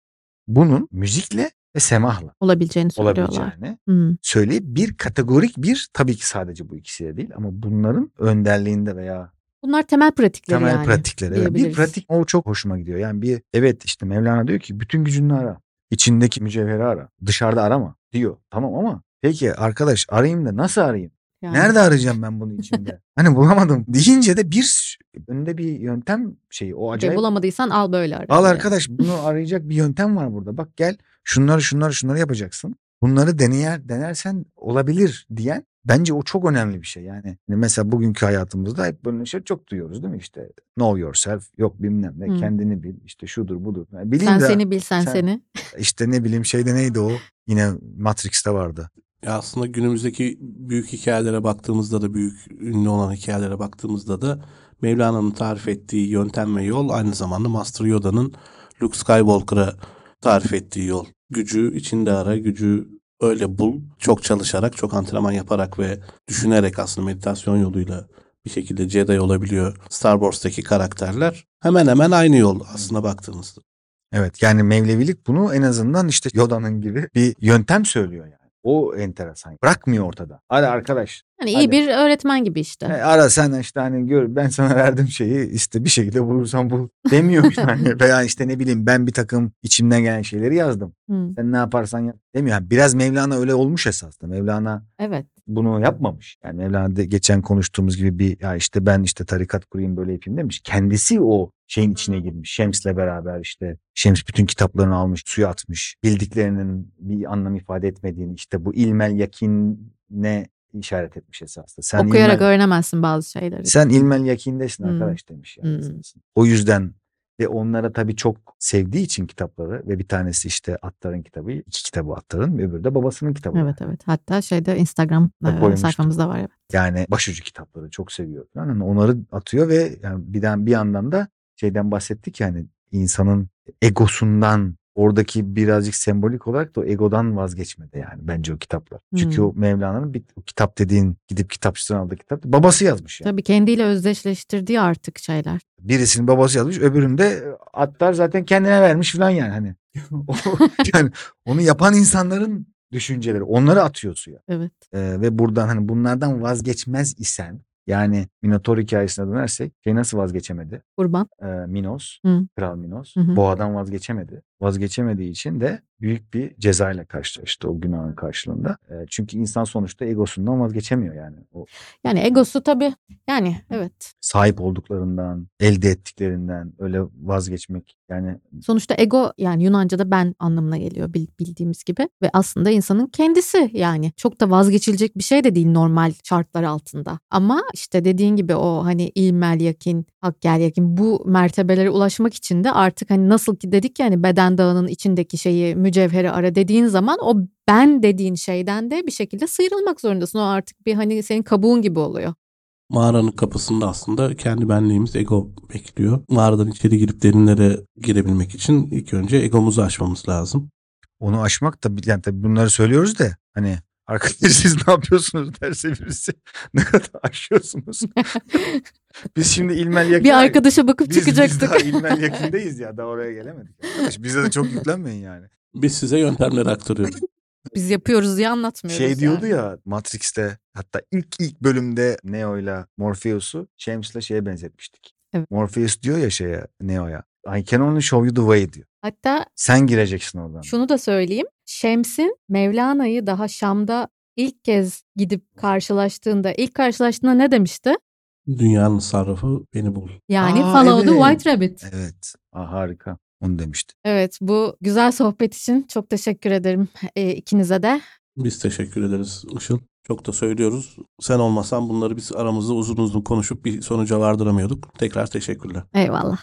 Speaker 2: bunun müzikle ve semahla
Speaker 1: olabileceğini söylüyorlar.
Speaker 2: olabileceğini
Speaker 1: Hmm.
Speaker 2: söyleyip bir kategorik bir tabii ki sadece bu ikisiyle değil ama bunların önderliğinde veya
Speaker 1: Bunlar temel pratikleri
Speaker 2: temel
Speaker 1: yani.
Speaker 2: pratikleri. Evet. Bir pratik o çok hoşuma gidiyor. Yani bir evet işte Mevlana diyor ki bütün gücünü ara. İçindeki mücevheri ara. Dışarıda arama diyor. Tamam ama peki arkadaş arayayım da nasıl arayayım?
Speaker 1: Yani.
Speaker 2: Nerede arayacağım ben bunu içinde? hani bulamadım deyince de bir önünde bir yöntem şeyi o
Speaker 1: Ve
Speaker 2: acayip.
Speaker 1: bulamadıysan al böyle ara.
Speaker 2: Al arkadaş bunu arayacak bir yöntem var burada. Bak gel şunları şunları şunları yapacaksın. Bunları deneyer denersen olabilir diyen bence o çok önemli bir şey. Yani hani mesela bugünkü hayatımızda hep böyle şey çok duyuyoruz değil mi? İşte know yourself yok bilmem ne
Speaker 1: Hı.
Speaker 2: kendini bil işte şudur budur. Yani bileyim
Speaker 1: Sen
Speaker 2: de
Speaker 1: seni bil sen,
Speaker 2: sen-
Speaker 1: seni.
Speaker 2: işte ne bileyim şeyde neydi o? Yine Matrix'te vardı.
Speaker 4: Aslında günümüzdeki büyük hikayelere baktığımızda da büyük ünlü olan hikayelere baktığımızda da Mevlana'nın tarif ettiği yöntem ve yol aynı zamanda Master Yoda'nın Luke Skywalker'a tarif ettiği yol. Gücü içinde ara, gücü öyle bul. Çok çalışarak, çok antrenman yaparak ve düşünerek aslında meditasyon yoluyla bir şekilde Jedi olabiliyor Star Wars'taki karakterler. Hemen hemen aynı yol aslında baktığınızda.
Speaker 2: Evet yani Mevlevilik bunu en azından işte Yoda'nın gibi bir yöntem söylüyor yani. O enteresan. Bırakmıyor ortada. Hadi arkadaş
Speaker 1: Hani iyi
Speaker 2: Hadi.
Speaker 1: bir öğretmen gibi işte.
Speaker 2: E, ara sen işte hani gör ben sana verdim şeyi işte bir şekilde bulursan bul demiyor yani. Veya işte ne bileyim ben bir takım içimden gelen şeyleri yazdım.
Speaker 1: Hı,
Speaker 2: Sen ne yaparsan yap demiyor. Yani biraz Mevlana öyle olmuş esasında. Mevlana
Speaker 1: Evet. Bunu
Speaker 2: yapmamış. Yani Mevlana geçen konuştuğumuz gibi bir ya işte ben işte tarikat kurayım böyle yapayım demiş. Kendisi o şeyin içine girmiş. Şems'le beraber işte Şems bütün kitaplarını almış, suya atmış. Bildiklerinin bir anlam ifade etmediğini işte bu ilmel yakine işaret etmiş esasında. Sen
Speaker 1: Okuyarak
Speaker 2: ilmel-
Speaker 1: öğrenemezsin bazı şeyleri.
Speaker 2: sen ilmel yakindesin
Speaker 1: Hmm.
Speaker 2: arkadaş demiş yani.
Speaker 1: Hmm.
Speaker 2: O yüzden ve onlara tabii çok sevdiği için kitapları ve bir tanesi işte Attar'ın kitabı, iki kitabı Attar'ın, öbürü de babasının kitabı.
Speaker 1: Evet evet. Hatta şeyde Instagram
Speaker 2: Da
Speaker 1: e,
Speaker 2: koymuştu.
Speaker 1: sayfamızda var evet.
Speaker 2: Yani başucu kitapları çok seviyor. Yani onları atıyor ve yani bir, bir yandan da şeyden bahsettik yani insanın egosundan oradaki birazcık sembolik olarak da o egodan vazgeçmedi yani bence o kitaplar. Çünkü
Speaker 1: Hmm.
Speaker 2: o Mevlana'nın bir o kitap dediğin gidip kitapçıdan aldığı kitap babası yazmış yani.
Speaker 1: Tabii kendiyle özdeşleştirdiği artık şeyler.
Speaker 2: Birisinin babası yazmış öbüründe Attar zaten kendine vermiş falan yani hani. Yani onu yapan insanların düşünceleri onları atıyor suya.
Speaker 1: Evet.
Speaker 2: Ee, ve buradan hani bunlardan vazgeçmez isen yani Minotaur hikayesine dönersek şey nasıl vazgeçemedi?
Speaker 1: Kurban.
Speaker 2: Ee, Minos,
Speaker 1: Hı.
Speaker 2: Kral Minos
Speaker 1: Hı hı.
Speaker 2: boğadan vazgeçemedi. Vazgeçemediği için de büyük bir cezayla karşılaştı o günahın karşılığında. Çünkü insan sonuçta egosundan vazgeçemiyor yani. O
Speaker 1: Yani egosu tabii yani evet.
Speaker 2: sahip olduklarından, elde ettiklerinden öyle vazgeçmek yani
Speaker 1: Sonuçta ego yani Yunanca'da ben anlamına geliyor bil- bildiğimiz gibi ve aslında insanın kendisi yani çok da vazgeçilecek bir şey de değil normal şartlar altında. Ama işte dediğin gibi o hani ilmel yakin, hakkel yakin bu mertebelere ulaşmak için de artık hani nasıl ki dedik ya hani beden dağının içindeki şeyi mücevheri ara dediğin zaman o ben dediğin şeyden de bir şekilde sıyrılmak zorundasın. O artık bir hani senin kabuğun gibi oluyor.
Speaker 4: Mağaranın kapısında aslında kendi benliğimiz ego bekliyor. Mağaradan içeri girip derinlere girebilmek için ilk önce egomuzu aşmamız lazım.
Speaker 2: onu aşmak da yani tabii bunları söylüyoruz da hani arkadaşlar siz ne yapıyorsunuz derse birisi ne kadar aşıyorsunuz. biz şimdi ilmel yakin
Speaker 1: Bir arkadaşa bakıp
Speaker 2: biz, biz
Speaker 1: çıkacaktık.
Speaker 2: daha ilmel yakindeyiz ya daha oraya gelemedik. Arkadaş bize de çok yüklenmeyin yani.
Speaker 4: Biz size yöntemleri aktarıyoruz.
Speaker 1: Biz yapıyoruz diye anlatmıyoruz.
Speaker 2: Şey diyordu
Speaker 1: yani.
Speaker 2: ya Matrix'te hatta ilk ilk bölümde Neo'yla Morpheus'u James'le şeye benzetmiştik.
Speaker 1: Evet.
Speaker 2: Morpheus diyor ya şeye Neo'ya I can only show you the way diyor.
Speaker 1: Hatta
Speaker 2: Sen gireceksin oradan.
Speaker 1: Şunu da söyleyeyim. Şems'in Mevlana'yı daha Şam'da ilk kez gidip karşılaştığında, ilk karşılaştığında ne demişti?
Speaker 4: Dünyanın sarrafı beni bul.
Speaker 1: Yani
Speaker 2: Aa,
Speaker 1: follow the
Speaker 2: evet.
Speaker 1: White Rabbit.
Speaker 2: Evet. Aa, harika. Onu demişti.
Speaker 1: Evet bu güzel sohbet için çok teşekkür ederim e, ikinize de.
Speaker 4: Biz teşekkür ederiz Işıl. Çok da söylüyoruz. Sen olmasan bunları biz aramızda uzun uzun konuşup bir sonuca vardıramıyorduk. Tekrar teşekkürler.
Speaker 1: Eyvallah.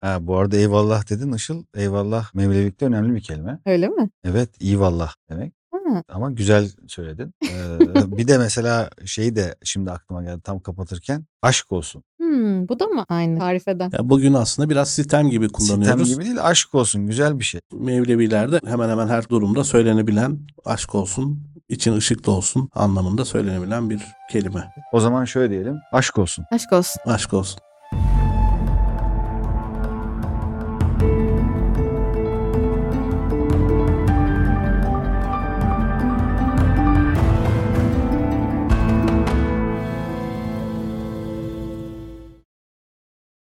Speaker 2: Ha, bu arada eyvallah dedin Işıl. Eyvallah Mevlevik'te önemli bir kelime.
Speaker 1: Öyle mi?
Speaker 2: Evet eyvallah demek.
Speaker 1: Ha,
Speaker 2: Ama güzel söyledin. Ee, bir de mesela şeyi de şimdi aklıma geldi tam kapatırken. Aşk olsun.
Speaker 1: hmm, bu da mı aynı tarif eden?
Speaker 4: Ya bugün aslında biraz sistem gibi
Speaker 2: Sitem
Speaker 4: kullanıyoruz.
Speaker 2: gibi değil aşk olsun güzel bir şey.
Speaker 4: Mevlevilerde hemen hemen her durumda söylenebilen aşk olsun, için ışıklı olsun anlamında söylenebilen bir kelime.
Speaker 2: O zaman şöyle diyelim. Aşk olsun.
Speaker 1: Aşk olsun.
Speaker 4: Aşk olsun.